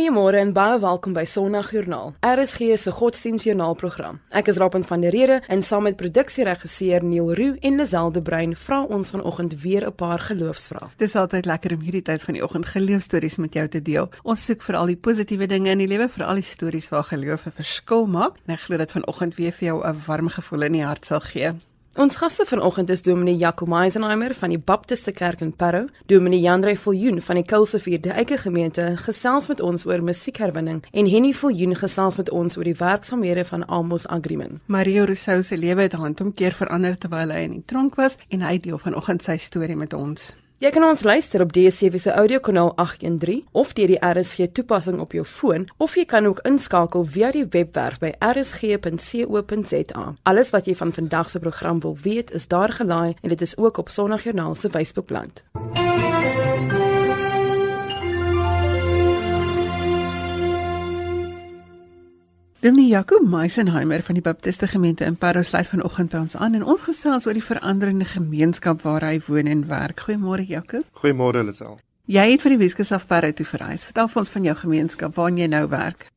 Goeiemôre en baie welkom by Sondagjoernaal. RSG se godsdienstjoernaalprogram. Ek is Rapen van der Rede en saam met produksieregisseur Neil Roo en Lazelle Brein vra ons vanoggend weer 'n paar geloofsvrae. Dis altyd lekker om hierdie tyd van die oggend geloofstories met jou te deel. Ons soek vir al die positiewe dinge in die lewe, vir al die stories waar geloof 'n verskil maak. En ek glo dat vanoggend weer vir jou 'n warm gevoel in die hart sal gee. Ons gaste vanoggend is Dominee Jaco Meisenheimer van die Baptiste Kerk in Parow, Dominee Jandrey Viljoen van die Kulsevierde Eike Gemeente gesels met ons oor musiekherwinning en Henny Viljoen gesels met ons oor die werksamehede van Amos Agreement. Mario Rousseau se lewe het handomkeer verander terwyl hy in die tronk was en hy deel vanoggend sy storie met ons. Jy kan ons luister op DSTV se audiokanaal 813 of deur die RSG toepassing op jou foon of jy kan ook inskakel via die webwerf by rsg.co.za. Alles wat jy van vandag se program wil weet, is daar gelaai en dit is ook op Sondagjoernaal se Facebookblad. Dominee Jacob Meisenheimer van die Baptiste Gemeente in Parow sluit vanoggend by ons aan en ons gesels oor die veranderende gemeenskap waar hy woon en werk. Goeiemôre Jacob. Goeiemôre Lisel. Jy het vir die Weskus af Parow toe verhuis. Vertel vir ons van jou gemeenskap waar jy nou werk.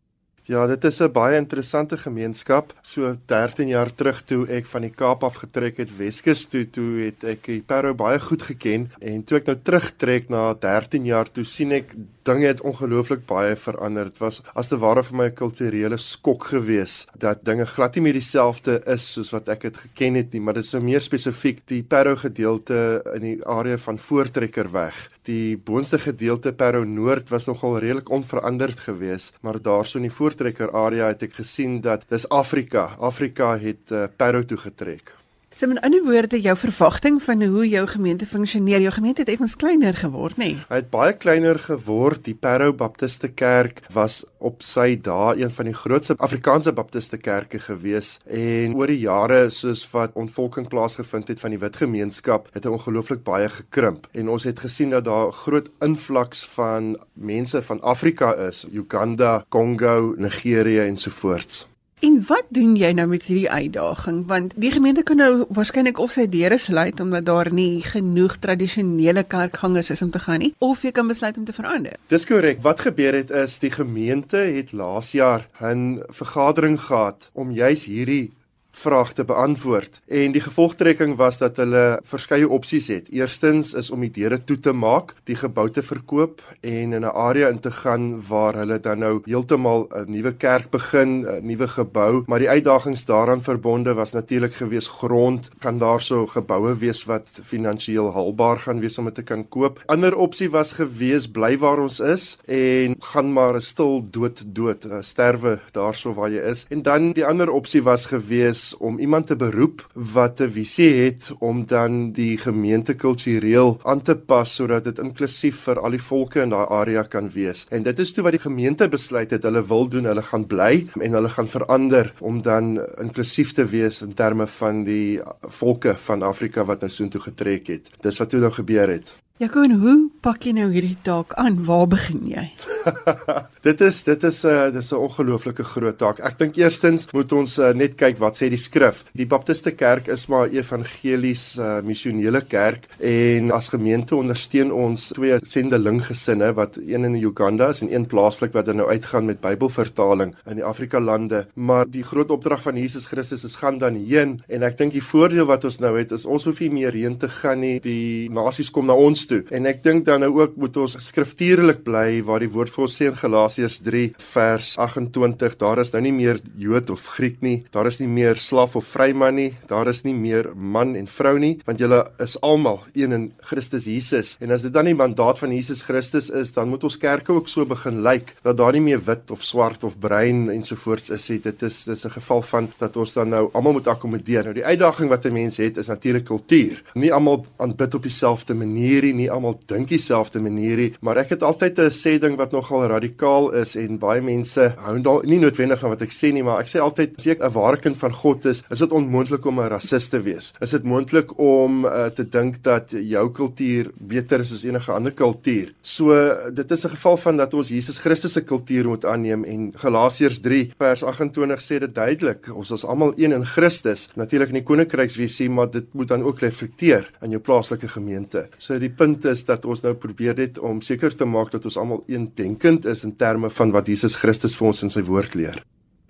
Ja, dit is 'n baie interessante gemeenskap. So 13 jaar terug toe ek van die Kaap af getrek het Weskus toe, toe het ek die Parow baie goed geken en toe ek nou terugtrek na 13 jaar toe sien ek dinge het ongelooflik baie verander. Dit was as te ware vir my 'n kulturele skok geweest dat dinge glad nie meer dieselfde is soos wat ek dit geken het nie, maar dit is nou meer spesifiek die Parow gedeelte in die area van Voortrekkerweg. Die boonste gedeelte Parow Noord was nogal redelik onveranderd geweest, maar daarso in die Voortrekker area het ek gesien dat dis Afrika. Afrika het uh, Parow toe getrek. So met ander woorde, jou verwagting van hoe jou gemeente funksioneer, jou gemeente het effens kleiner geword, nê? Nee? Hy het baie kleiner geword. Die Parow Baptiste Kerk was op sy dae een van die grootste Afrikaanse Baptiste kerke gewees en oor die jare soos wat ontvolking plaasgevind het van die wit gemeenskap, het hy ongelooflik baie gekrimp. En ons het gesien dat daar groot invloeks van mense van Afrika is, Uganda, Kongo, Nigerië en so voorts. En wat doen jy nou met hierdie uitdaging? Want die gemeente kan nou waarskynlik of sy deure sluit omdat daar nie genoeg tradisionele kerkgangers is om te gaan nie, of jy kan besluit om te verander. Dis korrek. Wat gebeur het is die gemeente het laas jaar 'n vergadering gehad om juis hierdie vraag te beantwoord. En die gevolgtrekking was dat hulle verskeie opsies het. Eerstens is om die deure toe te maak, die gebou te verkoop en in 'n area in te gaan waar hulle dan nou heeltemal 'n nuwe kerk begin, 'n nuwe gebou, maar die uitdagings daaraan verbonde was natuurlik gewees grond, kan daarso geboue wees wat finansiëel haalbaar gaan wees om dit te kan koop. Ander opsie was gewees bly waar ons is en gaan maar 'n stil dood dood, sterwe daarso waar jy is. En dan die ander opsie was gewees om iemand te beroep wat 'n visie het om dan die gemeente kultureel aan te pas sodat dit inklusief vir al die volke in daai area kan wees. En dit is toe wat die gemeente besluit het hulle wil doen, hulle gaan bly en hulle gaan verander om dan inklusief te wees in terme van die volke van Afrika wat nou soontoe getrek het. Dis wat toe nou gebeur het. Jaco, hoe pak jy nou hierdie taak aan? Waar begin jy? dit is dit is 'n uh, dis 'n ongelooflike groot taak. Ek dink eerstens moet ons uh, net kyk wat sê die skrif. Die Baptiste Kerk is maar evangelies uh, missionele kerk en as gemeente ondersteun ons twee sendeling gesinne wat een in Uganda is en een plaaslik wat dan nou uitgaan met Bybelvertaling in die Afrika lande. Maar die groot opdrag van Jesus Christus is gaan dan heen en ek dink die voordeel wat ons nou het is ons hoef nie meer heen te gaan nie. Die nasies kom na ons. En ek dink dan nou ook moet ons skriftuurlik bly waar die woord vir ons sê in Galasiërs 3 vers 28, daar is nou nie meer Jood of Griek nie, daar is nie meer slaaf of vryman nie, daar is nie meer man en vrou nie, want julle is almal een in Christus Jesus. En as dit dan die mandaat van Jesus Christus is, dan moet ons kerke ook so begin lyk dat daar nie meer wit of swart of bruin ensovoorts is nie. Dit is dis 'n geval van dat ons dan nou almal moet akkommodeer. Nou die uitdaging wat 'n mens het is natuurlik kultuur. Nie almal aanbid op dieselfde manier nie, nie almal dink dieselfde manier nie, maar ek het altyd 'n sê ding wat nogal radikaal is en baie mense hou dalk nie noodwendig van wat ek sê nie, maar ek sê altyd as jy 'n ware kind van God is, is dit onmoontlik om 'n rasis te wees. Is dit moontlik om uh, te dink dat jou kultuur beter is as enige ander kultuur? So dit is 'n geval van dat ons Jesus Christus se kultuur moet aanneem en Galasiërs 3 vers 28 sê dit duidelik, ons is almal een in Christus, natuurlik in die koninkryksvisie, maar dit moet dan ook reflekteer in jou plaaslike gemeente. So die punt is dat ons nou probeer dit om seker te maak dat ons almal eendenkend is in terme van wat Jesus Christus vir ons in sy woord leer.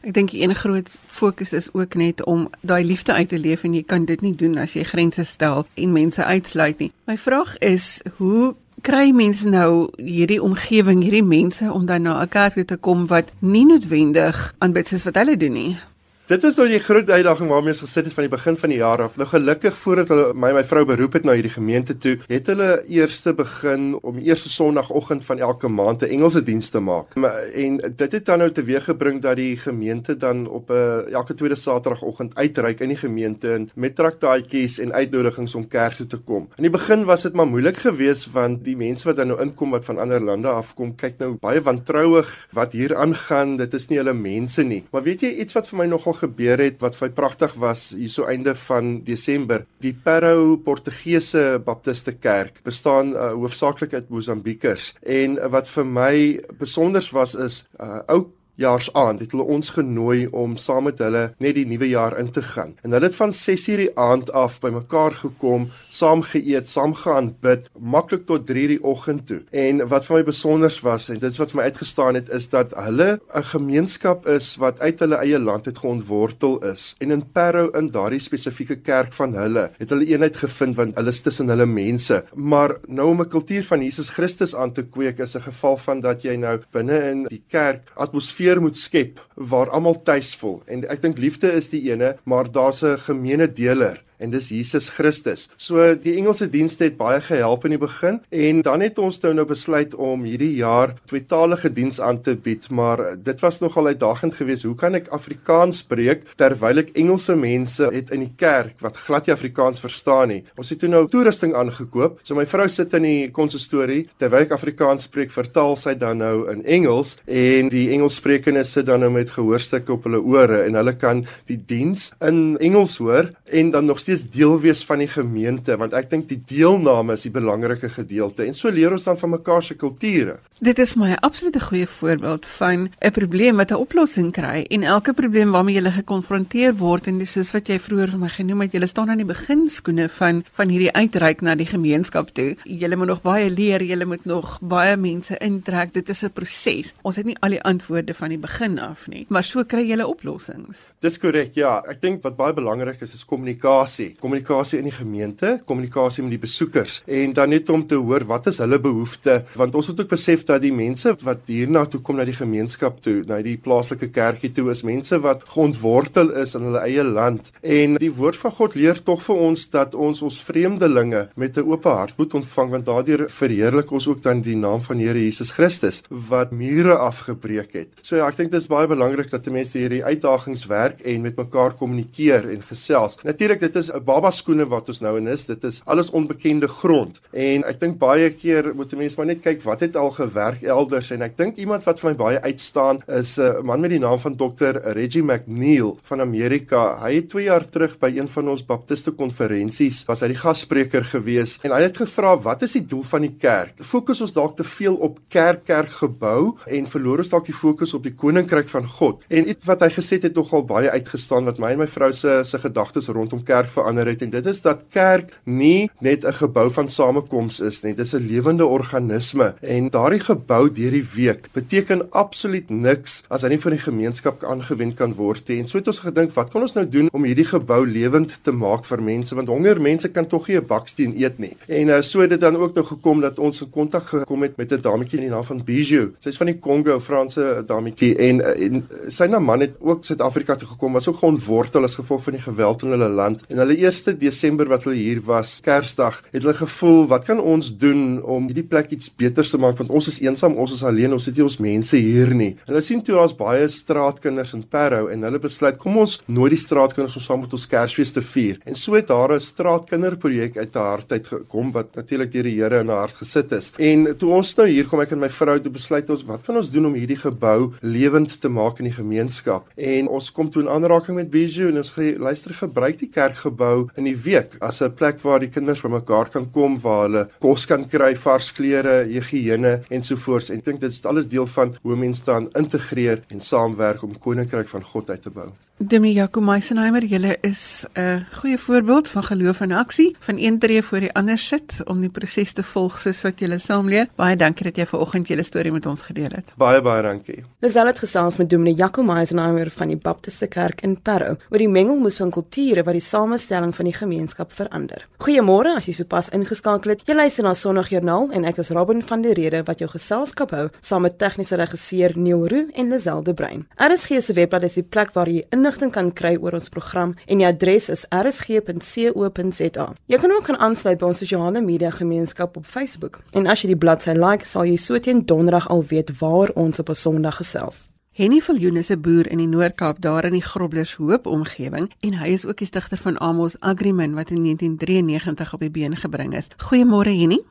Ek dink die een groot fokus is ook net om daai liefde uit te leef en jy kan dit nie doen as jy grense stel en mense uitsluit nie. My vraag is, hoe kry mense nou hierdie omgewing, hierdie mense om dan na 'n kerk toe te kom wat nie noodwendig aanbid soos wat hulle doen nie? Dit is nou die groot uitdaging waarmee ons gesit het van die begin van die jaar af. Nou gelukkig voordat hulle my my vrou beroep het na hierdie gemeente toe, het hulle eerste begin om die eerste Sondagoggend van elke maand 'n Engelse diens te maak. En dit het dan nou teweeggebring dat die gemeente dan op 'n uh, elke tweede Saterdagoggend uitreik in die gemeente en met traktaatjies en uitnodigings om kerk toe te kom. In die begin was dit maar moeilik geweest want die mense wat dan nou inkom wat van ander lande afkom, kyk nou baie wantrouig wat hier aangaan. Dit is nie hulle mense nie. Maar weet jy iets wat vir my nogal gebeur het wat vir pragtig was hierso einde van Desember. Die Parow Portugese Baptiste Kerk bestaan uh, hoofsaaklik uit Mosambiekers en uh, wat vir my besonder was is 'n uh, ou jaarsaand het hulle ons genooi om saam met hulle net die nuwe jaar in te gaan. En hulle het van 6:00 die aand af bymekaar gekom, saam geëet, saam gaan bid, maklik tot 3:00 die oggend toe. En wat vir my besonder was en dit wat vir my uitgestaan het is dat hulle 'n gemeenskap is wat uit hulle eie land het geontwortel is. En in Parow in daardie spesifieke kerk van hulle het hulle eenheid gevind want hulle is tussen hulle mense. Maar nou om 'n kultuur van Jesus Christus aan te kweek is 'n geval van dat jy nou binne in die kerk atmosfeer atmosfeer moet skep waar almal tuis voel. En ek dink liefde is die ene, maar daar's 'n gemeene deler en dis Jesus Christus. So die Engelse dienste het baie gehelp in die begin en dan het ons nou nou besluit om hierdie jaar tweetalige diens aan te bied, maar dit was nogal uitdagend geweest. Hoe kan ek Afrikaans spreek terwyl ek Engelse mense het in die kerk wat glad nie Afrikaans verstaan nie? Ons het toe nou toerusting aangekoop. So my vrou sit in die konsistorie terwyl ek Afrikaans spreek, vertaal sy dan nou in Engels en die Engelssprekendes sit dan nou met gehoorstukke op hulle ore en hulle kan die diens in Engels hoor en dan nog steeds steeds deel wees van die gemeente want ek dink die deelname is die belangrike gedeelte en so leer ons dan van mekaar se kulture. Dit is my absolute goeie voorbeeld van 'n probleem wat 'n oplossing kry en elke probleem waarmee jy gekonfronteer word en dis soos wat jy vroeër vir my genoem het, jy staan aan die beginskoene van van hierdie uitreik na die gemeenskap toe. Jy moet nog baie leer, jy moet nog baie mense intrek. Dit is 'n proses. Ons het nie al die antwoorde van die begin af nie, maar so kry jy oplossings. Dis korrek. Ja, ek dink wat baie belangrik is is kommunikasie kommunikasie, kommunikasie in die gemeente, kommunikasie met die besoekers en dan net om te hoor wat is hulle behoeftes want ons moet ook besef dat die mense wat hierna toe kom na die gemeenskap toe, na die plaaslike kerkie toe is mense wat grondwortel is in hulle eie land en die woord van God leer tog vir ons dat ons ons vreemdelinge met 'n oop hart moet ontvang want daardeur verheerlik ons ook dan die naam van Here Jesus Christus wat mure afgebreek het. So ja, ek dink dit is baie belangrik dat mense hierdie uitdagings werk en met mekaar kommunikeer en gesels. Natuurlik dit is 'n baba skoene wat ons nou in is. Dit is alles onbekende grond. En ek dink baie keer moet mense maar net kyk wat het al gewerk elders en ek dink iemand wat vir my baie uitstaan is 'n man met die naam van Dr. Reggie McNeil van Amerika. Hy het 2 jaar terug by een van ons baptiste konferensies was hy die gasspreker gewees en hy het gevra wat is die doel van die kerk? Fokus ons dalk te veel op kerk kerk gebou en verloor ons dalk die fokus op die koninkryk van God. En iets wat hy gesê het het nogal baie uitgestaan wat my en my vrou se se gedagtes rondom kerk verander het en dit is dat kerk nie net 'n gebou van samekoms is nie, dit is 'n lewende organisme en daardie gebou deur die week beteken absoluut niks as hy nie vir die gemeenskap aangewend kan word nie. En so het ons gedink, wat kan ons nou doen om hierdie gebou lewend te maak vir mense want honger mense kan tog nie 'n baksteen eet nie. En uh, so het dit dan ook nou gekom dat ons in kontak gekom het met 'n dametjie in die naam van Bijou. Sy's van die Kongo, Franse dametjie en, uh, en sy naam man het ook Suid-Afrika toe gekom, was ook geontwortel as gevolg van die geweld in hulle land. En hulle eerste Desember wat hulle hier was, Kersdag, het hulle gevoel, wat kan ons doen om hierdie plek iets beter te maak want ons is eensaam, ons is alleen, ons het nie ons mense hier nie. Hulle sien toe daar's baie straatkinders in Parow en hulle besluit, kom ons nooi die straatkinders om saam met ons Kersfees te vier. En so het daar 'n straatkinderprojek uit hart uit gekom wat natuurlik deur die Here in haar hart gesit is. En toe ons nou hier kom ek en my vrou te besluit ons, wat kan ons doen om hierdie gebou lewend te maak in die gemeenskap? En ons kom toe in aanraking met Bijou en ons ge luister gebruik die kerkgebou in die week as 'n plek waar die kinders bymekaar kan kom waar hulle kos kan kry, vars klere, higiëne ensovoorts. En ek dink dit is alles deel van hoe mense dan integreer en saamwerk om koninkryk van God uit te bou. Demi Jaco Meisenheimer, julle is 'n goeie voorbeeld van geloof in aksie, van een tree voor die ander sit om die proses te volg soos wat julle saamleer. Baie dankie dat jy vanoggend julle storie met ons gedeel het. Baie baie dankie. Dis al het gesels met Dominee Jaco Meisenheimer van die Baptiste Kerk in Parow oor die mengelmoes van kulture wat die samestelling van die gemeenskap verander. Goeiemôre as jy sopas ingeskakel het. Jy luister na Sondagjoernaal en ek is Robin van der Rede wat jou geselskap hou saam met tegniese regisseur Neil Roo en Lazelle Brein. RSG se webblad is die plek waar jy inligting kan kry oor ons program en die adres is rsg.co.za. Jy kan ook gaan aansluit by ons sosiale media gemeenskap op Facebook. En as jy die bladsy like, sal jy so teen donderdag al weet waar ons op 'n Sondag gesels. Henny Viljoen is 'n boer in die Noord-Kaap daar in die Groblershoop omgewing en hy is ook die stigter van Amos Agrimin wat in 1993 op die been gebring is. Goeiemôre Henny.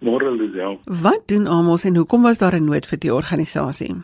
Môre Lisel. Wat doen Amos en hoekom was daar 'n nood vir die organisasie?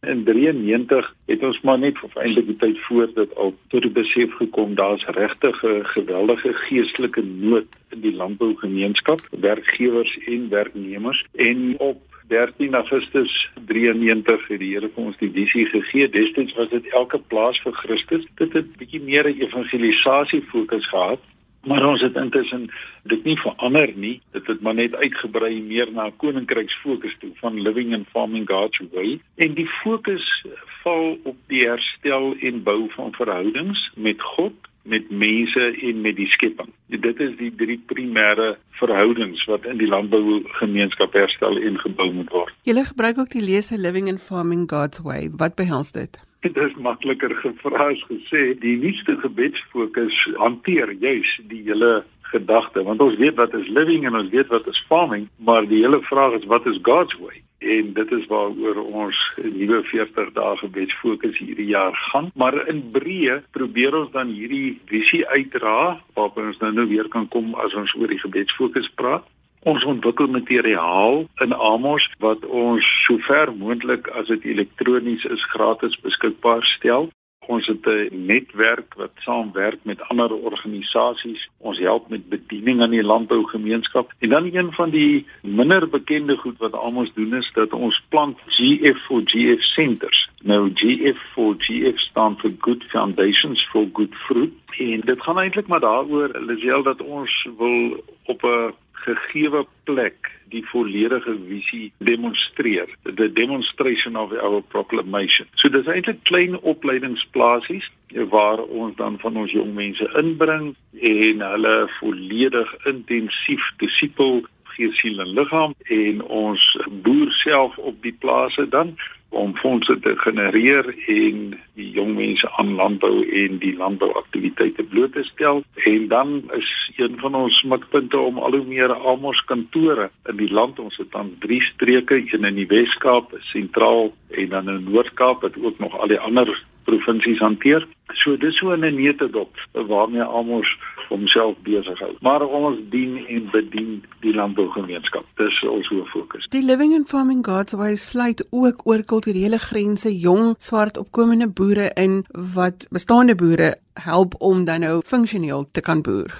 In 93 het ons maar net vir eintlik die tyd voor dit al tot die besef gekom daar's regtig 'n geweldige geestelike nood in die landbougemeenskap, werkgewers en werknemers en op 13 Augustus 93 het die Here vir ons die visie gegee. Destyds was dit elke plaas vir Christus. Dit het 'n bietjie meer 'n evangelisasie fokus gehad Maar ons het intussen dit nie verander nie. Dit het maar net uitgebrei meer na koninkryksfokus toe van living and farming God's way. En die fokus val op die herstel en bou van verhoudings met God, met mense en met die skepping. Dit is die drie primêre verhoudings wat in die landbougemeenskap herstel en gebou moet word. Jy gebruik ook die lese living and farming God's way. Wat behels dit? Dit is makliker gevra as gesê. Die nuutste gebedsfokus hanteer juis die hele gedagte want ons weet wat is living en ons weet wat is farming, maar die hele vraag is wat is God's way? En dit is waaroor ons nuwe 40 dae gebedsfokus hierdie jaar gaan. Maar in breë probeer ons dan hierdie visie uitdra waarop ons nou nou weer kan kom as ons oor die gebedsfokus praat. Ons ontwikkel materiaal in Amos wat ons sover moontlik as dit elektronies is gratis beskikbaar stel. Ons het 'n netwerk wat saamwerk met ander organisasies. Ons help met bediening aan die landbougemeenskap. En dan een van die minder bekende goed wat Amos doen is dat ons plant GF for GF centers. Nou GF for GF staan vir Good Foundations for Good Fruit. En dit gaan eintlik maar daaroor, Lisel, dat ons wil op 'n gegeewe plek die volledige visie demonstreer. The demonstration of our proclamation. So dis eintlik klein opleidingsplasies waar ons dan van ons jong mense inbring en hulle volledig intensief disipel gees siel en liggaam en ons boer self op die plase dan om fondse te genereer en die jong mense aan landbou en die landbouaktiwiteite bloot te stel en dan is een van ons mikpunte om al hoe meer almos kantore in die land ons het dan drie streke een in die Wes-Kaap, sentraal en dan in Noord-Kaap wat ook nog al die ander provinsies hanteer. So dis so 'n netedop waarmee almal homself besig hou. Maar ons dien en bedien die landbougemeenskap. Dis ons hoof fokus. Die Living and Farming God's Way sluit ook oor kulturele grense jong swart opkomende boere in wat bestaande boere help om dan nou funksioneel te kan boer.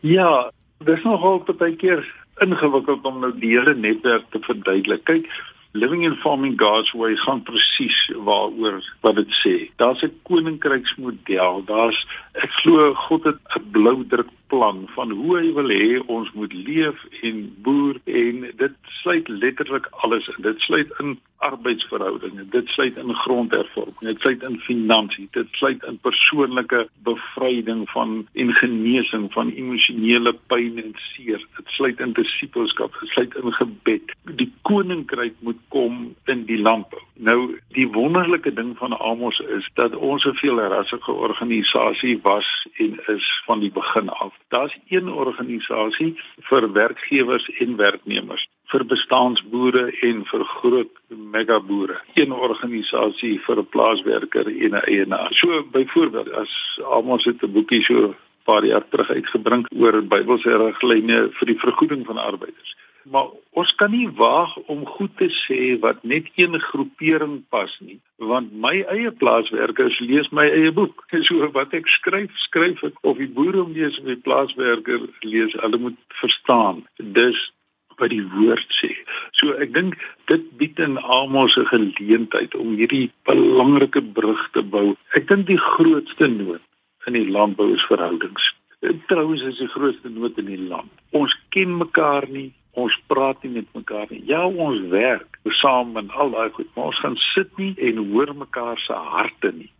Ja, dis nogal baie keer ingewikkeld om nou die hele netwerk te verduidelik. Kyk, Living and Farming God's Way gaan presies waaroor wat dit sê. Daar's 'n koninkryksmodel. Daar's ek glo God het 'n blou druk plan van hoe hy wil hê ons moet leef en boer en dit sluit letterlik alles in. Dit sluit in arbeidsverhoudinge, dit sluit in grondhervorming, dit sluit in finansies, dit sluit in persoonlike bevryding van en genesing van emosionele pyn en seer. Dit sluit in disipelskap, dit sluit in gebed. Die koninkryk moet kom in die landbou. Nou die wonderlike ding van Amos is dat ons 'n veelrassige organisasie was en is van die begin af. Daar's een organisasie vir werkgewers en werknemers, vir bestaanboere en vir groot megaboere. Een organisasie vir 'n plaaswerker en 'n eienaar. So byvoorbeeld as almal sit 'n boekie so paar jaar terug uitgebring oor Bybelse riglyne vir die vergoeding van arbeiders maar ons kan nie waag om goed te sê wat net een groepering pas nie want my eie plaaswerkers lees my eie boek so wat ek skryf skryf ek of die boere om lees of die plaaswerker lees hulle moet verstaan dis wat die woord sê. So ek dink dit bied in Amos 'n geleentheid om hierdie belangrike brug te bou. Ek dink die grootste nood in die landbou is verhoudings. Trouens is die grootste nood in die land. Ons ken mekaar nie, ons praat nie met mekaar nie. Ja, ons werk saam en al daai goed, maar ons gaan sit nie en hoor mekaar se harte nie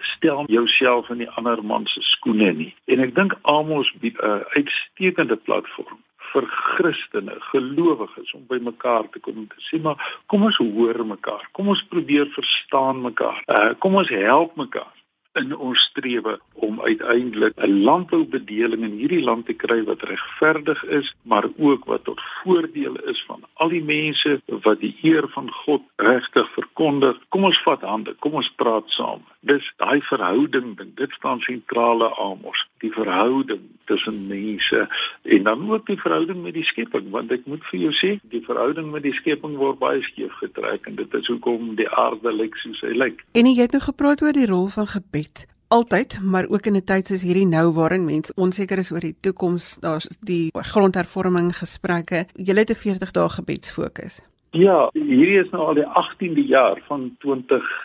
stel jouself in die ander man se skoene nie. En ek dink Amos bied 'n uitstekende platform vir Christene, gelowiges om by mekaar te kom en te sê maar kom ons hoor mekaar. Kom ons probeer verstaan mekaar. Uh, kom ons help mekaar in ons strewe om uiteindelik 'n landboubedeling in hierdie land te kry wat regverdig is, maar ook wat tot voordeel is van al die mense wat die eer van God regtig verkondig. Kom ons vat hande, kom ons praat saam. Dis daai verhouding ding, dit staan sentrale aan ons, die verhouding tussen mense en dan ook die verhouding met die skepping, want ek moet vir jou sê, die verhouding met die skepping word baie skeef getrek en dit is hoekom die aarde lyk soos hy lyk. En jy het nou gepraat oor die rol van gebed het altyd, maar ook in 'n tyd soos hierdie nou waarin mense onseker is oor die toekoms, daar's die grondhervorming gesprekke. Jy het 'n 40 dae gebedsfokus. Ja, hierdie is nou al die 18de jaar van 2021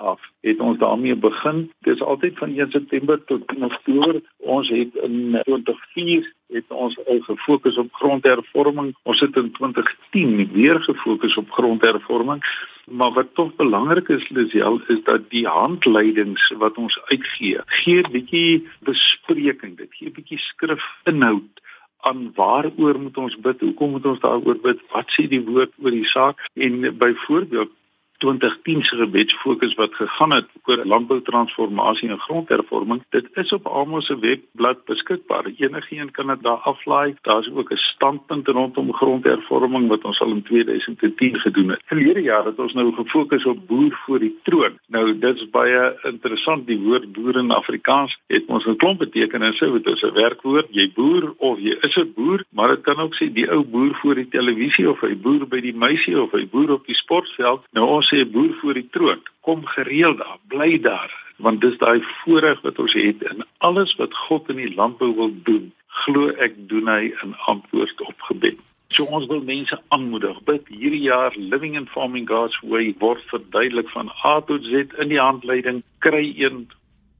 af het ons daarmee begin. Dit is altyd van 1 September tot 10 Oktober. Ons het in 2004 het ons al gefokus op grondhervorming. Ons het in 2010 weer gefokus op grondhervorming. Maar wat tog belangrik is Lisel is dat die handleidings wat ons uitgee, gee 'n bietjie bespreking, dit gee 'n bietjie skrifinhoud aan waaroor moet ons bid? Hoekom moet ons daaroor bid? Wat sê die woord oor die saak? En byvoorbeeld 2010 se gebedsfokus wat gegaan het oor landboutransformasie en grondhervorming. Dit is op Amos se webblad beskikbaar. Enigeen kan dit daar aflaai. Daar's ook 'n standpunt rondom grondhervorming wat ons al in 2010 gedoen het. Verlede jaar het ons nou gefokus op boer voor die troon. Nou dit's baie interessant die woord boer in Afrikaans het ons 'n klomp betekenisse. Dit is 'n werkwoord. Jy boer of jy is 'n boer, maar dit kan ook sê die ou boer voor die televisie of hy boer by die meisie of hy boer op die sportveld. Nou ons sê boer voor die troon, kom gereeld daar, bly daar, want dis daai voorreg wat ons het in alles wat God in die landbou wil doen, glo ek doen hy in antwoord op gebed. So ons wil mense aanmoedig. Bid hierdie jaar Living and Farming God's Way word verduidelik van A tot Z in die handleiding. Kry een,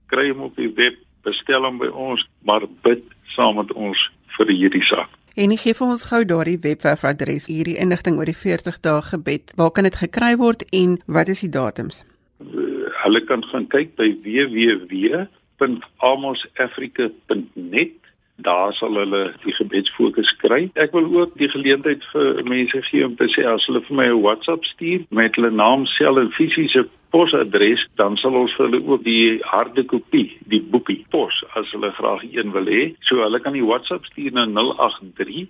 kry hom op die web, bestel hom by ons, maar bid saam met ons vir hierdie saak. En gee vir ons gou daardie webwerfadres hierdie inligting oor die 40 dae gebed. Waar kan dit gekry word en wat is die datums? Hulle kan gaan kyk by www.amosafrica.net. Daar sal hulle die gebedsfokus kry. Ek wil ook die geleentheid vir mense gee om te sê as hulle vir my 'n WhatsApp stuur met hulle naam, sel en fisiese posadres, dan sal ons vir hulle ook die harde kopie, die boekie pos as hulle graag een wil hê. So hulle kan die WhatsApp stuur na 083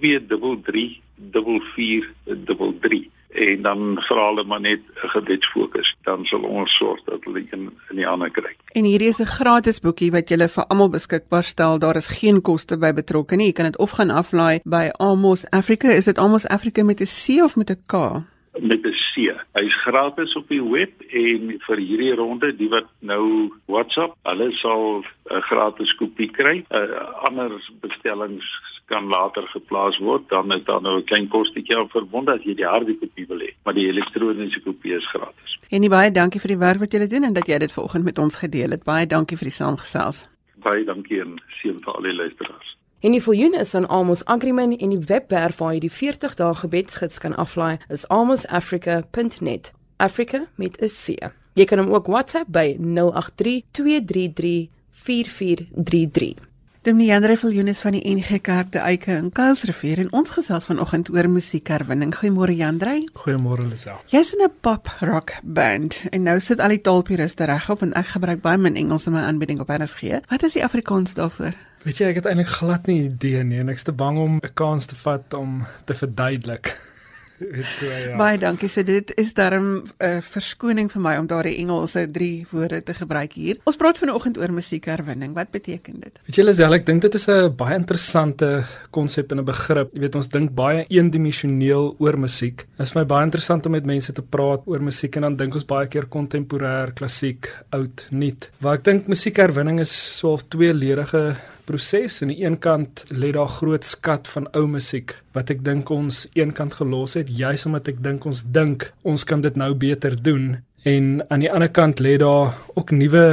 233 4433 en dan vra hulle maar net 'n gebedsfokus dan sal ons sorg dat hulle een in die ander kry. En hierdie is 'n gratis boekie wat jy vir almal beskikbaar stel. Daar is geen koste by betrokke nie. Jy kan dit of gaan aflaai by Amos Africa. Is dit Amos Africa met 'n C of met 'n K? Met 'n C. Hy's gratis op die web en vir hierdie ronde die wat nou WhatsApp, hulle sal 'n gratis kopie kry. Uh, ander bestellings kan later geplaas word, dan is daar nou 'n klein kostetjie aan verbonde as jy die harde kopie wil hê, maar die elektroniese kopie is gratis. En baie dankie vir die werk wat julle doen en dat jy dit vanoggend met ons gedeel het. Baie dankie vir die saamgesels. Baie dankie en seën vir al die luisteraars. En die voljoen is van Amos Agreement en die webwerf waar jy die 40 dae gebedsgids kan aflaai is amosafrica.net. Africa met 'n C. Jy kan hom ook WhatsApp by 083 233 4433. Dominee Andre Viljoen is van die NG Kerk te Eike in Kuilsrivier en ons gesels vanoggend oor musiekherwinning. Goeiemôre Jandre. Goeiemôre Lisel. Jy's in 'n pop rock band en nou sit al die taalpuriste regop en ek gebruik baie min Engels in my aanbieding op RSG. Wat is die Afrikaans daarvoor? Weet jy, ek het eintlik glad nie idee nie en ek's te bang om 'n kans te vat om te verduidelik. So, ja. Baie dankie. So dit is darm 'n uh, verskoning vir my om daardie Engelse drie woorde te gebruik hier. Ons praat vanoggend oor musiekherwinning. Wat beteken dit? Weet julle self, ek dink dit is 'n baie interessante konsep en 'n begrip. Jy weet ons dink baie eendimensioneel oor musiek. Dit is vir my baie interessant om met mense te praat oor musiek en dan dink ons baie keer kontemporêr, klassiek, oud, nuut. Waar ek dink musiekherwinning is so 'n tweeledige proses en aan die een kant lê daar groot skat van ou musiek wat ek dink ons eenkant gelos het juis omdat ek dink ons dink ons kan dit nou beter doen en aan die ander kant lê daar ook nuwe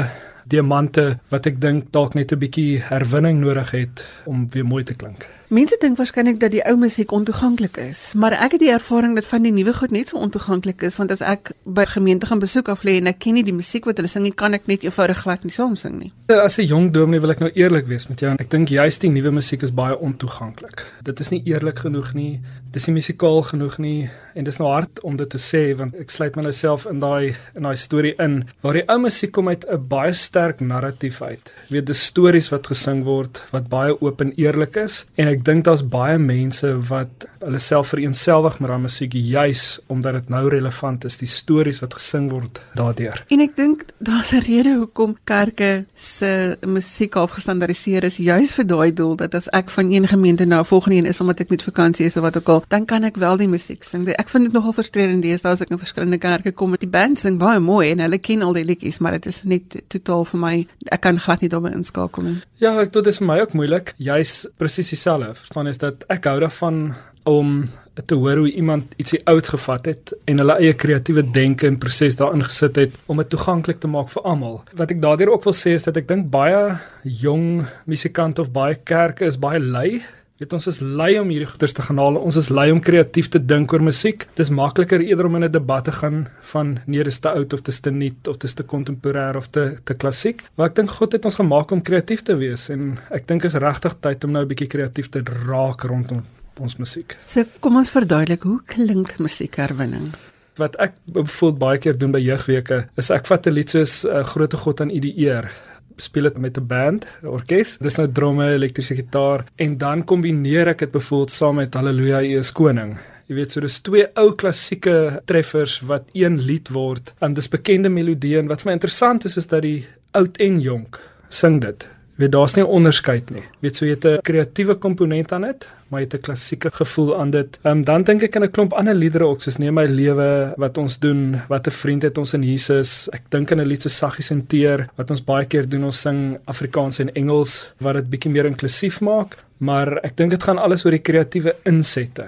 diamante wat ek dink dalk net 'n bietjie herwinning nodig het om weer mooi te klink. Mense dink waarskynlik dat die ou musiek ontoeganklik is, maar ek het die ervaring dat van die nuwe goed net so ontoeganklik is want as ek by gemeente gaan besoek af lê en ek ken nie die musiek wat hulle sing nie, kan ek net eenvoudig glad nie saam sing nie. As 'n jong dominee wil ek nou eerlik wees met jou. Ek dink juist die nuwe musiek is baie ontoeganklik. Dit is nie eerlik genoeg nie. Dit is nie musikaal genoeg nie en dit is nou hard om dit te sê want ek sluit my nou self in daai in daai storie in waar die ou musiek kom uit 'n baie sterk narratief uit. Jy weet, dis stories wat gesing word wat baie oop en eerlik is en ek dink daar's baie mense wat hulle self vereenselwig met daai musiek juis omdat dit nou relevant is, die stories wat gesing word daardeur. En ek dink daar's 'n rede hoekom kerke se musiek afgestandardiseer is juis vir daai doel dat as ek van een gemeente na 'n volgende een is omdat ek met vakansie is of wat ook al, dan kan ek wel die musiek sing. Ek vind dit nogal frustrerend deesdae as ek in verskillende kerke kom met die band sing baie mooi en hulle ken al die liedjies, maar dit is net totaal vir my ek kan glad nie daarmee inskakel nie. Ja, ek dink dit is vir my ook moeilik. Jy's presies dieselfde. Verstaan is dat ek hou daarvan om te hoor hoe iemand ietsie oud gevat het en hulle eie kreatiewe denke en proses daarin gesit het om dit toeganklik te maak vir almal. Wat ek daardeur ook wil sê is dat ek dink baie jong musikante of baie kerke is baie lui Dit ons is lui om hierdie goeters te gaan haal. Ons is lui om kreatief te dink oor musiek. Dis makliker eerder om in 'n debat te gaan van nee, dis te oud of dis te nuut of dis te kontemporêr of te te klassiek. Maar ek dink God het ons gemaak om kreatief te wees en ek dink is regtig tyd om nou 'n bietjie kreatief te raak rondom ons musiek. So kom ons verduidelik hoe klink musiekherwinning? Wat ek voel baie keer doen by jeugweke is ek vat 'n lied soos uh, Grote God aan U die eer speel dit met 'n band, 'n orkes. Dis nou drome, elektriese gitaar en dan kombineer ek dit byvoorbeeld saam met Halleluja U is koning. Jy weet, so dis twee ou klassieke treffers wat een lied word. En dis bekende melodieë en wat vir my interessant is is dat die oud en jonk sing dit weet daar's nie 'n onderskeid nie. Weet so jy het 'n kreatiewe komponent aan dit, maar jy het 'n klassieke gevoel aan dit. Ehm um, dan dink ek aan 'n klomp ander liedere ook soos Neem my lewe wat ons doen, wat 'n vriend het ons in Jesus. Ek dink aan 'n lied so saggies en teer wat ons baie keer doen ons sing Afrikaans en Engels wat dit bietjie meer inklusief maak, maar ek dink dit gaan alles oor die kreatiewe insette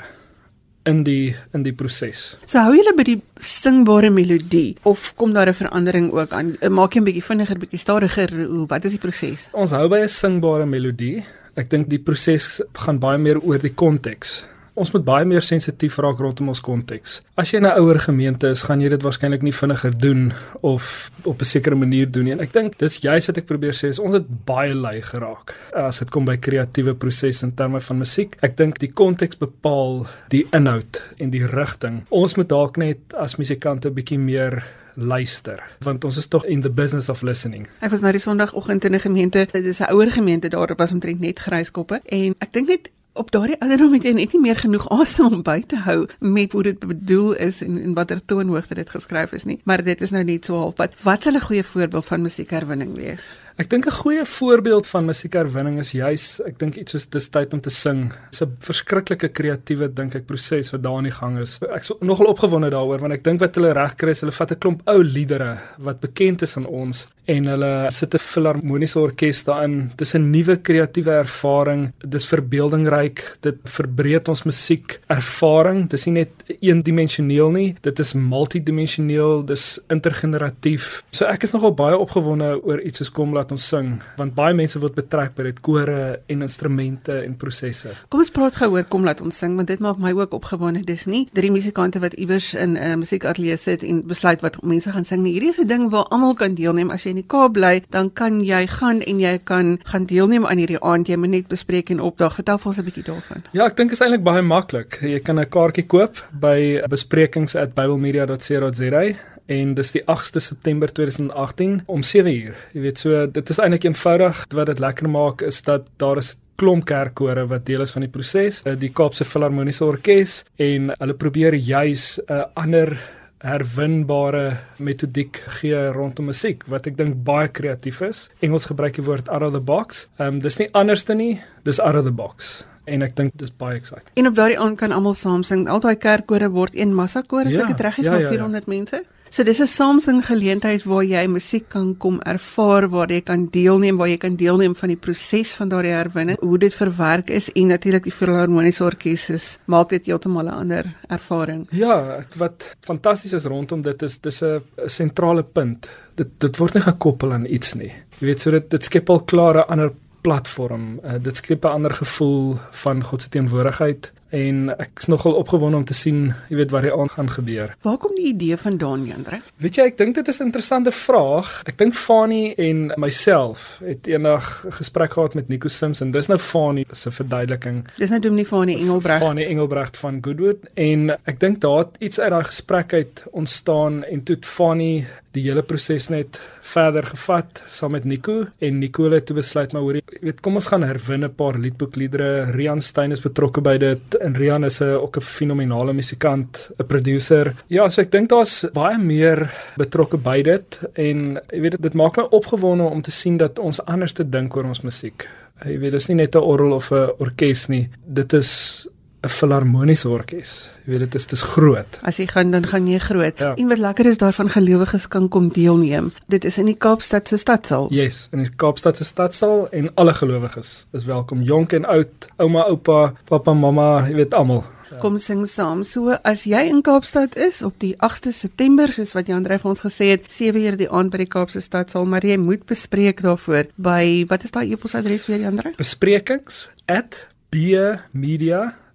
in die in die proses. So hou julle by die singbare melodie of kom daar 'n verandering ook aan? Maak jy 'n bietjie vinniger, bietjie stadiger? Hoe wat is die proses? Ons hou by 'n singbare melodie. Ek dink die proses gaan baie meer oor die konteks ons moet baie meer sensitief raak rondom ons konteks. As jy 'n ouer gemeente is, gaan jy dit waarskynlik nie vinniger doen of op 'n sekere manier doen nie. En ek dink dis juist wat ek probeer sê, ons het baie lui geraak as dit kom by kreatiewe prosesse in terme van musiek. Ek dink die konteks bepaal die inhoud en die rigting. Ons moet dalk net as musikante 'n bietjie meer luister want ons is tog in the business of listening. Ek was nou die Sondagoggend in 'n gemeente, dit is 'n ouer gemeente daar was omtrent net gryskoppe en ek dink net op daardie ouderdom het jy net nie meer genoeg asem om by te hou met hoe dit bedoel is en en watter toonhoogte dit geskryf is nie. Maar dit is nou net so halfpad. Wat sal 'n goeie voorbeeld van musiekherwinning wees? Ek dink 'n goeie voorbeeld van musiekherwinning is juis, ek dink iets soos dis tyd om te sing. Dis 'n verskriklike kreatiewe dink ek proses wat daar aan die gang is. Ek's nogal opgewonde daaroor want ek dink wat hulle reg kry is hulle vat 'n klomp ou liedere wat bekend is aan ons en hulle sit 'n filharmoniese orkes daarin. Dis 'n nuwe kreatiewe ervaring. Dis verbeeldingryk. Dit verbreed ons musiek ervaring. Dis nie net eendimensioneel nie. Dit is multidimensioneel. Dis intergeneratief. So ek is nogal baie opgewonde oor iets soos kom laat ons sing want baie mense word betrek by dit kore en instrumente en prosesse. Kom ons praat gou oor kom laat ons sing want dit maak my ook opgewonde. Dis nie drie musikante wat iewers in 'n uh, musiekateljee sit en besluit wat mense gaan sing nie. Hierdie is 'n ding waar almal kan deelneem. As jy in die Kaap bly, dan kan jy gaan en jy kan gaan deelneem aan hierdie aand. Jy moet net bespreek en opdag. Vertel vir ons 'n bietjie daarvan. Ja, ek dink is eintlik baie maklik. Jy kan 'n kaartjie koop by besprekings@biblemedia.co.za en dis die 8ste September 2018 om 7uur. Jy weet so dit is eintlik eenvoudig wat dit lekker maak is dat daar is klomp kerkkore wat deel is van die proses, eh, die Kaapse Filharmoniese Orkees en hulle probeer juis 'n uh, ander herwinbare metodiek gee rondom musiek wat ek dink baie kreatief is. Engels gebruik die woord out of the box. Ehm um, dis nie anderste nie, dis out of the box en ek dink dis baie exciting. En op daardie aand kan almal saam sing. Al daai kerkkore word een massa koor, as ja, ek dit reg het, ja, van ja, 400 ja. mense. So dis 'n Samsung geleentheid waar jy musiek kan kom ervaar, waar jy kan deelneem, waar jy kan deelneem van die proses van daardie herwinning, hoe dit verwerk is en natuurlik die Filharmoniese Orkees is maak dit heeltemal 'n ander ervaring. Ja, wat fantasties is rondom dit is dis 'n sentrale punt. Dit dit word nie gekoppel aan iets nie. Jy weet so dit dit skep al klare ander platform. Uh, dit skep 'n ander gevoel van God se teenwoordigheid en ek is nogal opgewonde om te sien, jy weet wat hier aan gaan gebeur. Waar kom die idee vandaan, Jandre? Weet jy, ek dink dit is 'n interessante vraag. Ek dink Fani en myself het eendag 'n gesprek gehad met Nico Simpson. Dis nou Fani se verduideliking. Dis nou Dominee Fani Engelbrecht. Fani Engelbrecht van Goodwood en ek dink daar het iets uit daai gesprek uit ontstaan en toe Fani die hele proses net verder gevat saam met Nico en Nico het besluit maar hoor jy weet kom ons gaan herwin 'n paar liedboekliedere. Rian Stein is betrokke by dit en Rian is 'n ook 'n fenominale musikant, 'n producer. Ja, so ek dink daar's baie meer betrokke by dit en jy weet dit maak my opgewonde om te sien dat ons anders te dink oor ons musiek. Jy weet dis nie net 'n orgel of 'n orkes nie. Dit is 'n filharmoniese orkes. Jy weet dit is dis groot. As jy gaan dan gaan jy groot. Ja. En wat lekker is daarvan gelowiges kan kom deelneem. Dit is in die Kaapstad se stadsaal. Yes, in die Kaapstad se stadsaal en alle gelowiges is welkom, jonk en oud, ouma, oupa, pappa, mamma, jy weet almal. Kom sing saam. So as jy in Kaapstad is op die 8de September, soos wat Jan Drey vir ons gesê het, 7 uur die aand by die Kaapse stadsaal, maar jy moet bespreek daarvoor by wat is daai e-posadres vir Jan Drey?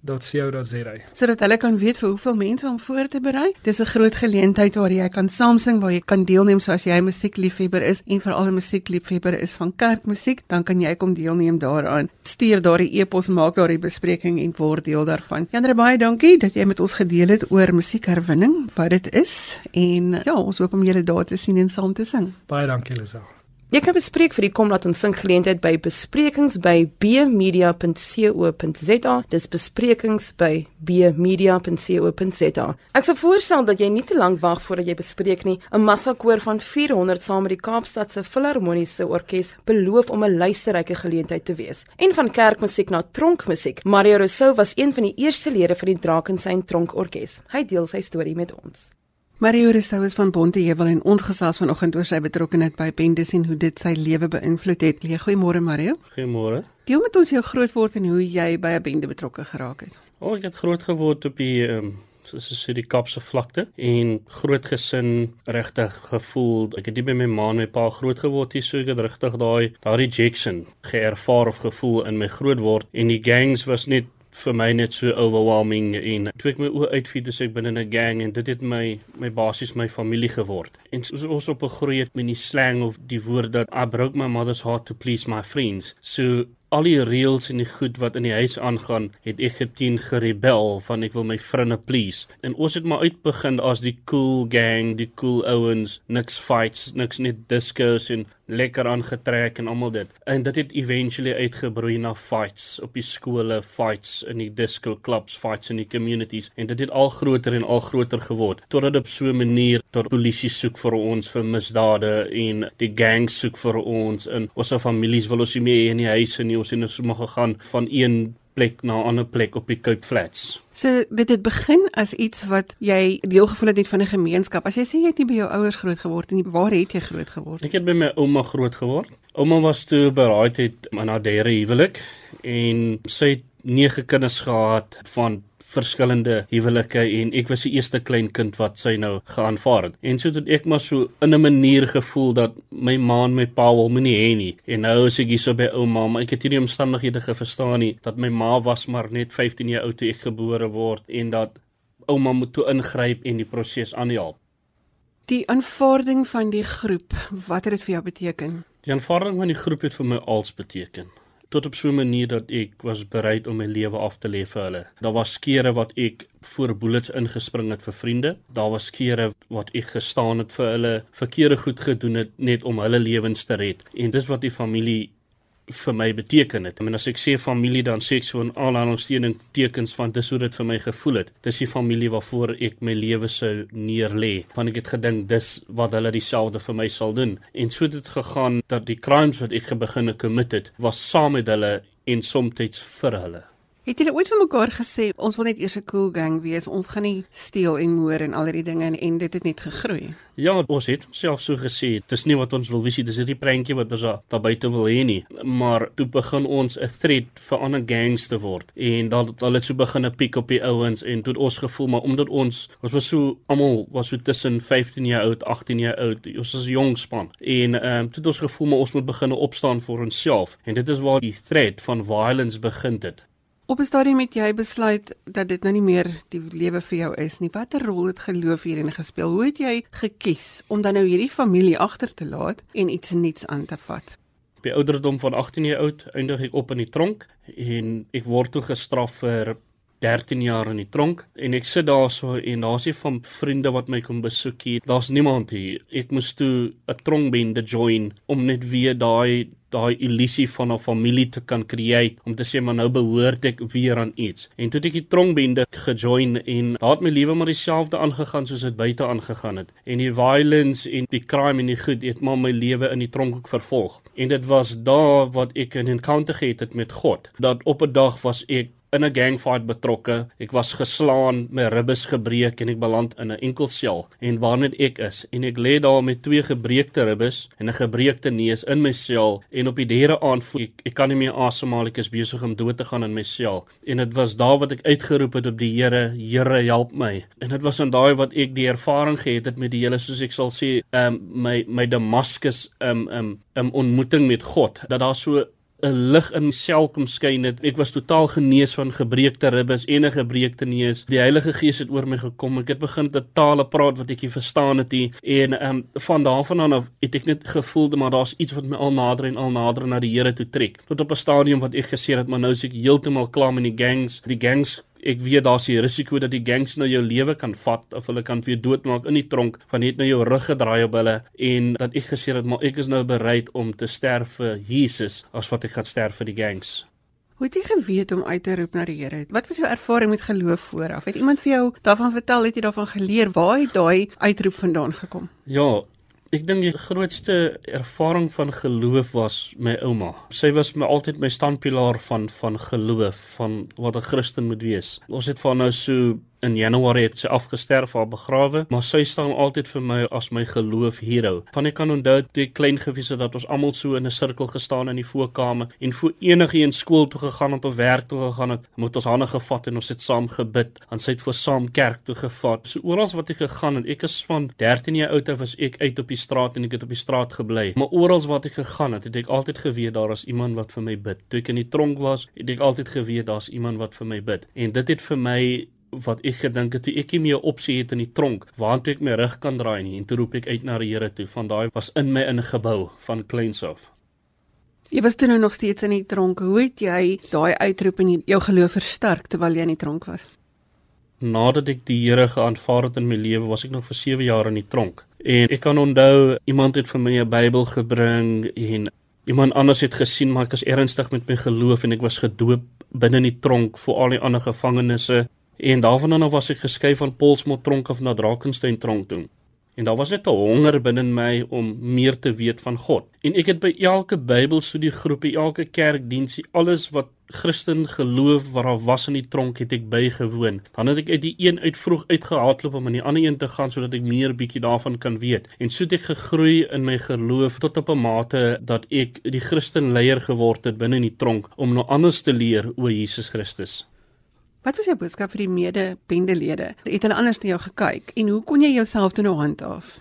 besprekings@bmedia.co.za. Sodat hulle kan weet vir hoeveel mense om voor te berei. Dis 'n groot geleentheid waar jy kan saam sing, waar jy kan deelneem soos jy 'n musiekliefhebber is en veral 'n musiekliefhebber is van kerkmusiek, dan kan jy kom deelneem daaraan. Stuur daardie e-pos, maak daardie bespreking en word deel daarvan. Jan Drey, baie dankie dat jy met ons gedeel het oor musiekherwinning, wat dit is en ja, ons hoop om julle daar te sien en saam te sing. Baie dankie Lisel. Jy kan bespreek vir die kom laat ons sing geleentheid by besprekings by bmedia.co.za. Dis besprekings by bmedia.co.za. Ek sou voorstel dat jy nie te lank wag voordat jy bespreek nie. 'n Massa koor van 400 saam met die Kaapstad se Filharmoniese Orkees beloof om 'n luisterryke geleentheid te wees. En van kerkmusiek na tronkmusiek. Mario Rousseau was een van die eerste lede van die Drakensberg Tronkorkees. Hy deel sy storie met ons. Mario Rousseau is van Bonteheuwel en ons gesels vanoggend oor sy betrokkeheid by bendes en hoe dit sy lewe beïnvloed het. Goeiemôre Mario. Goeiemôre. Deel met ons jou grootword en hoe jy by 'n bende betrokke geraak het. O, ek het groot geword op die ehm um, soos jy sê die Kaapse vlakte en groot gesin regtig gevoel. Ek het nie by my ma en my pa groot geword nie, so ek het regtig daai daai rejection geervaar of gevoel in my grootword en die gangs was net vir my net so overwhelming en toe ek my oë uitvie toe ek binne 'n gang en dit het my my basies my familie geword. En soos ons op 'n groei het met die slang of die woord dat I broke my mother's heart to please my friends. So al die reëls en die goed wat in die huis aangaan, het ek geteen gerebel van ek wil my vriende please. En ons het maar uitbegin as die cool gang, die cool ouens, niks fights, niks net discos en lekker aangetrek en almal dit. En dit het eventually uitgebroei na fights op die skole, fights in die disco clubs, fights in die communities. En dit het al groter en al groter geword totdat op so 'n manier tot polisie soek vir ons vir misdade en die gangs soek vir ons en ons se families wil ons nie meer in die huise nie. Ons het nou sommer gegaan van een plek na 'n ander plek op die Cape Flats. So dit het begin as iets wat jy deel gevoel het net van 'n gemeenskap. As jy sê jy het nie by jou ouers groot geword nie, waar het jy groot geword? Ek het by my ouma groot geword. Ouma was toe beraaid aan haar derde huwelik en sy het nege kinders gehad van verskillende huwelike en ek was die eerste kleinkind wat sy nou geaanvaar het. En so het ek maar so in 'n manier gevoel dat my ma en my pa wil my nie hê nie. En nou is ek hier so by ouma, maar ek het hierdie omstandighede geverstaan nie dat my ma was maar net 15 jaar oud toe ek gebore word en dat ouma moet toe ingryp en die proses aanhelp. Die aanvaarding van die groep, wat het dit vir jou beteken? Die aanvaarding van die groep het vir my als beteken tot op so 'n manier dat ek was bereid om my lewe af te lê vir hulle. Daar was kere wat ek voor bullets ingespring het vir vriende. Daar was kere wat ek gestaan het vir hulle, verkeerde goed gedoen het net om hulle lewens te red. En dis wat die familie vir my beteken het. I mean as ek sê familie dan sê ek so 'n aanhalingstekens tekens van dis hoe dit vir my gevoel het. Dis die familie waarvoor ek my lewe sou neerlê. Want ek het gedink dis wat hulle dieselfde vir my sal doen. En so het dit gegaan dat die crimes wat ek begine commit het, was saam met hulle en soms vir hulle. Het julle ooit vir mekaar gesê ons wil net eers 'n cool gang wees, ons gaan nie steel en moer en al hierdie dinge en, en dit het net gegroei? Ja, ons het self so gesê, dis nie wat ons wil wees nie, dis hierdie prentjie wat ons daar buite wil hê nie. Maar toe begin ons 'n threat vir ander gangs te word en dan het hulle so begin 'n piek op die ouens en toe ons gevoel maar omdat ons ons was so almal was so tussen 15 jaar oud, 18 jaar oud, ons was 'n jong span en ehm um, toe het ons gevoel maar ons moet begin opstaan vir onsself en dit is waar die threat van violence begin het. Op 'n stadium het jy besluit dat dit nou nie meer die lewe vir jou is nie. Watter rol het geloof hierin gespeel? Hoe het jy gekies om dan nou hierdie familie agter te laat en iets nuuts aan te vat? By ouderdom van 18 jaar oud eindig ek op in die tronk en ek word toe gestraf vir 13 jaar in die tronk en ek sit daarso en daar's nie van vriende wat my kom besoek hier. Daar's niemand hier. Ek moes toe 'n tronkbende join om net weer daai daai illusie van 'n familie te kan create om te sê maar nou behoort ek weer aan iets. En toe het ek die tronkbende gejoin en daar het my lewe maar dieselfde aangegaan soos dit buite aangegaan het. En die violence en die crime en die goed het maar my lewe in die tronk ook vervolg. En dit was daar wat ek 'n encounter gehad het met God. Dat op 'n dag was ek in 'n gangfight betrokke. Ek was geslaan, my ribbes gebreek en ek beland in 'n enkel sel en waarnet ek is en ek lê daar met twee gebreekte ribbes en 'n gebreekte neus in my sel en op die derde aand voel ek ek kan nie meer asemhaal ek is besig om dood te gaan in my sel en dit was daar wat ek uitgeroep het op die Here Here help my. En dit was aan daai wat ek die ervaring gehad het met die hele soos ek sal sê um, my my Damascus um um 'n um, ontmoeting met God. Dat daar so 'n lig in myself kom skyn het. Ek was totaal genees van gebreekte ribbes en 'n gebreekte neus. Die Heilige Gees het oor my gekom. Ek het begin te tale praat wat ek nie verstaan het nie. En ehm um, van daarvan af het ek net gevoel maar daar's iets wat my al nader en al nader na die Here toe trek. Tot op 'n stadium wat ek gesê het maar nou is ek heeltemal klaar met die gangs. Die gangs ek weet daar's die risiko dat die gangs nou jou lewe kan vat of hulle kan jou doodmaak in die tronk van net nou jou rug gedraai op hulle en dat ek gesê het maar ek is nou bereid om te sterf vir Jesus as wat ek gaan sterf vir die gangs. Hoe het jy geweet om uit te roep na die Here? Wat was jou ervaring met geloof vooraf? Het iemand vir jou daarvan vertel? Het jy daarvan geleer? Waar het daai uitroep vandaan gekom? Ja, Ek dink die grootste ervaring van geloof was my ouma. Sy was my altyd my standpilaar van van geloof, van wat 'n Christen moet wees. Ons het van nou so in Januarie het sy afgesterf haar begrawe, maar sy staan altyd vir my as my geloof hero. Van ek kan onthou toe klein gewees het dat ons almal so in 'n sirkel gestaan in die voorkamer en voor enige een skool toe gegaan het of werk toe gegaan het, moet ons hande gevat en ons het saam gebid. Ons het voor saam kerk toe gevat. So oral wat ek gegaan het, ek is van 13 jaar oud af was ek uit op die straat en ek het op die straat gebly. Maar oral wat ek gegaan het, het ek altyd geweet daar is iemand wat vir my bid. Toe ek in die tronk was, het ek altyd geweet daar's iemand wat vir my bid. En dit het vir my wat ek gedink het toe ek nie meer opsie het in die tronk waartoe ek my rug kan draai nie en toe roep ek uit na die Here toe van daai was in my ingebou van kleins af. Jy was toe nou nog steeds in die tronk. Hoe het jy daai uitroep in jou geloof versterk terwyl jy in die tronk was? Nadat ek die Here geaanvaar het in my lewe, was ek nog vir 7 jaar in die tronk. En ek kan onthou iemand het vir my 'n Bybel gebring en iemand anders het gesien maar ek was ernstig met my geloof en ek was gedoop binne in die tronk vir al die ander gevangenes En daarvan af was ek geskei van Polsmot tronk af na Drakensberg tronk toe. En daar was net 'n honger binne my om meer te weet van God. En ek het by elke Bybelstudiegroepie, elke kerkdiensie, alles wat Christen geloof wat daar was in die tronk het ek bygewoon. Dan het ek uit die een uit vroeg uitgehardloop om aan die ander een te gaan sodat ek meer bietjie daarvan kan weet. En so het ek gegroei in my geloof tot op 'n mate dat ek die Christen leier geword het binne in die tronk om nou anders te leer oor Jesus Christus. Wat was jou boodskap vir die mede-bendelede? Het hulle anders na jou gekyk en hoe kon jy jouself toe nou handhaaf?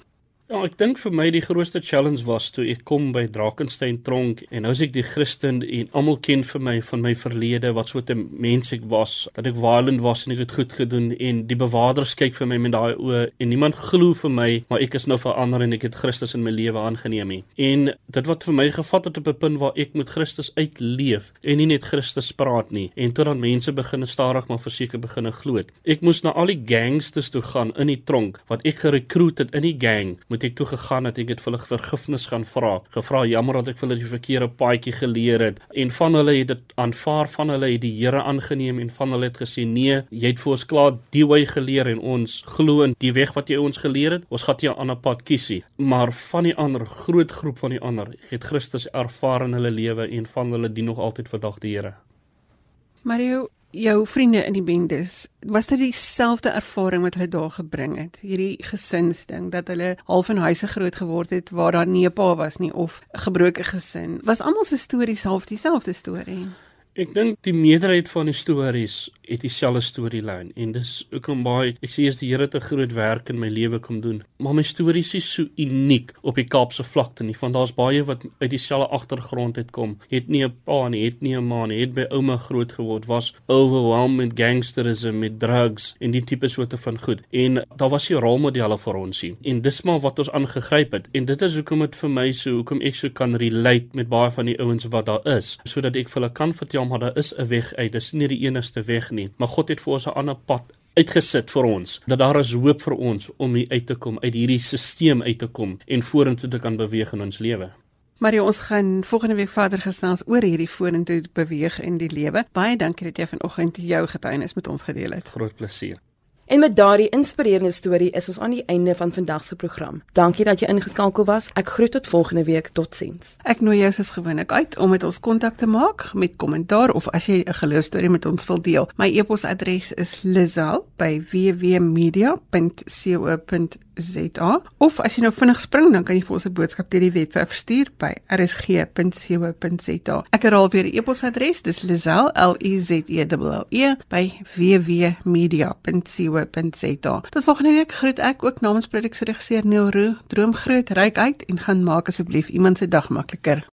Ja, ek dink vir my die grootste challenge was toe ek kom by Drakensberg tronk en nou is ek die Christen en almal ken vir my van my verlede wat so 'n mens ek was, dat ek violent was en ek het goed gedoen en die bewakers kyk vir my met daai oë en niemand glo vir my, maar ek is nou verander en ek het Christus in my lewe aangeneem nie. En dit wat vir my gevat het op 'n punt waar ek met Christus uitleef en nie net Christus praat nie en tot dan mense begin stadig maar verseker begin glo. Ek moes na al die gangsters toe gaan in die tronk wat ek gerekruut het in die gang moet ek toe gegaan het. Ek het vir hulle vergifnis gaan vra. Gevra jammer dat ek vir hulle die verkeerde paadjie geleer het. En van hulle het dit aanvaar van hulle het die Here aangeneem en van hulle het gesê nee jy het vir ons klaar die wy geleer en ons glo in die weg wat jy ons geleer het. Ons gaan 'n ander pad kiesie. Maar van die ander groot groep van die ander het Christus ervaar in hulle lewe en van hulle dien nog altyd vandag die Here. Mario jou vriende in die bendes, was dit dieselfde ervaring wat hulle daar gebring het? Hierdie gesinsding dat hulle half in huise groot geword het waar daar nie 'n pa was nie of 'n gebroke gesin. Was almal se stories half dieselfde storie? Ek dink die meerderheid van die stories het dieselfde storielyn en dis hoekom baie ek sê as die Here te groot werk in my lewe kom doen. Maar my stories is so uniek op die Kaapse vlakte nie, want daar's baie wat uit dieselfde agtergrond het kom. Het nie 'n pa nie, het nie 'n ma nie, het by ouma groot geword, was overwhelmed met gangsterisme, met drugs en die tipe soorte van goed. En daar was nie rolmodelle vir ons nie. En dis maar wat ons aangegryp het. En dit is hoekom dit vir my so hoekom ek so kan relate met baie van die ouens wat daar is, sodat ek vir hulle kan vertel maar daar is 'n weg uit. Dis nie die enigste weg nie, maar God het vir ons 'n ander pad uitgesit vir ons dat daar is hoop vir ons om hier uit te kom uit hierdie stelsel uit te kom en vorentoe te kan beweeg in ons lewe. Mario, ons gaan volgende week verder gesels oor hierdie vorentoe beweeg in die lewe. Baie dankie dat jy vanoggend jou getuienis met ons gedeel het. Groot plesier. En met daardie inspirerende storie is ons aan die einde van vandag se program. Dankie dat jy ingeskakel was. Ek groet tot volgende week. Totsiens. Ek nooi jou soos gewoonlik uit om met ons kontak te maak met kommentaar of as jy 'n geloostorie met ons wil deel. My e-posadres is lizal@wwmedia.co.za of as jy nou vinnig spring dan kan jy vir ons 'n boodskap deur die webwerf stuur by rsg.co.za. Ek herhaal weer die e-posadres, dis lizal l i z e l e by wwmedia.co www.rsg.co.za. Tot volgende week groet ek ook namens produksieregisseur Neil Roo. Droom groot, ryk uit en gaan maak asseblief iemand se dag makliker.